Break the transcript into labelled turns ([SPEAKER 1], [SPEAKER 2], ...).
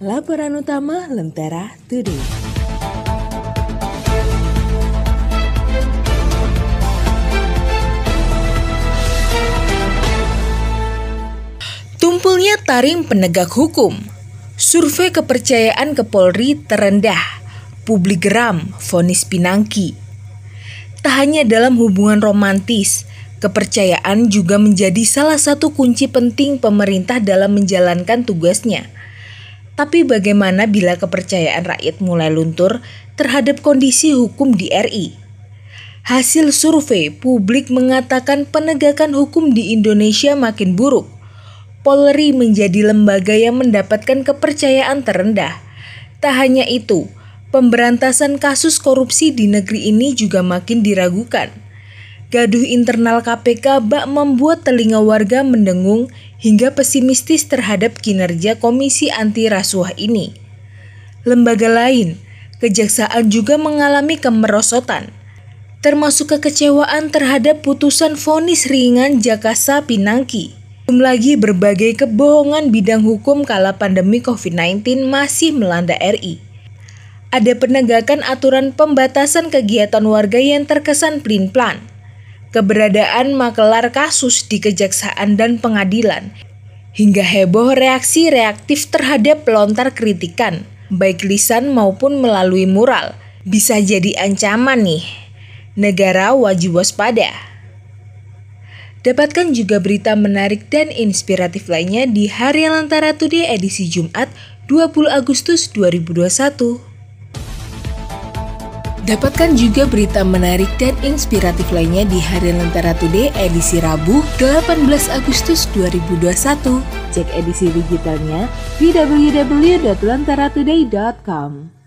[SPEAKER 1] Laporan utama Lentera Today. Tumpulnya taring penegak hukum. Survei kepercayaan ke Polri terendah. Publik geram, vonis Pinangki. Tak hanya dalam hubungan romantis, kepercayaan juga menjadi salah satu kunci penting pemerintah dalam menjalankan tugasnya. Tapi bagaimana bila kepercayaan rakyat mulai luntur terhadap kondisi hukum di RI? Hasil survei publik mengatakan penegakan hukum di Indonesia makin buruk. Polri menjadi lembaga yang mendapatkan kepercayaan terendah. Tak hanya itu, pemberantasan kasus korupsi di negeri ini juga makin diragukan. Gaduh internal KPK bak membuat telinga warga mendengung hingga pesimistis terhadap kinerja Komisi Anti Rasuah ini. Lembaga lain, kejaksaan juga mengalami kemerosotan, termasuk kekecewaan terhadap putusan vonis ringan Jakasa Pinangki. Belum lagi berbagai kebohongan bidang hukum kala pandemi COVID-19 masih melanda RI. Ada penegakan aturan pembatasan kegiatan warga yang terkesan plin-plan. Keberadaan makelar kasus di kejaksaan dan pengadilan. Hingga heboh reaksi reaktif terhadap pelontar kritikan, baik lisan maupun melalui mural. Bisa jadi ancaman nih. Negara wajib waspada. Dapatkan juga berita menarik dan inspiratif lainnya di Harian Lantara Today edisi Jumat 20 Agustus 2021. Dapatkan juga berita menarik dan inspiratif lainnya di Harian Lentera Today edisi Rabu 18 Agustus 2021. Cek edisi digitalnya di www.lenteratoday.com.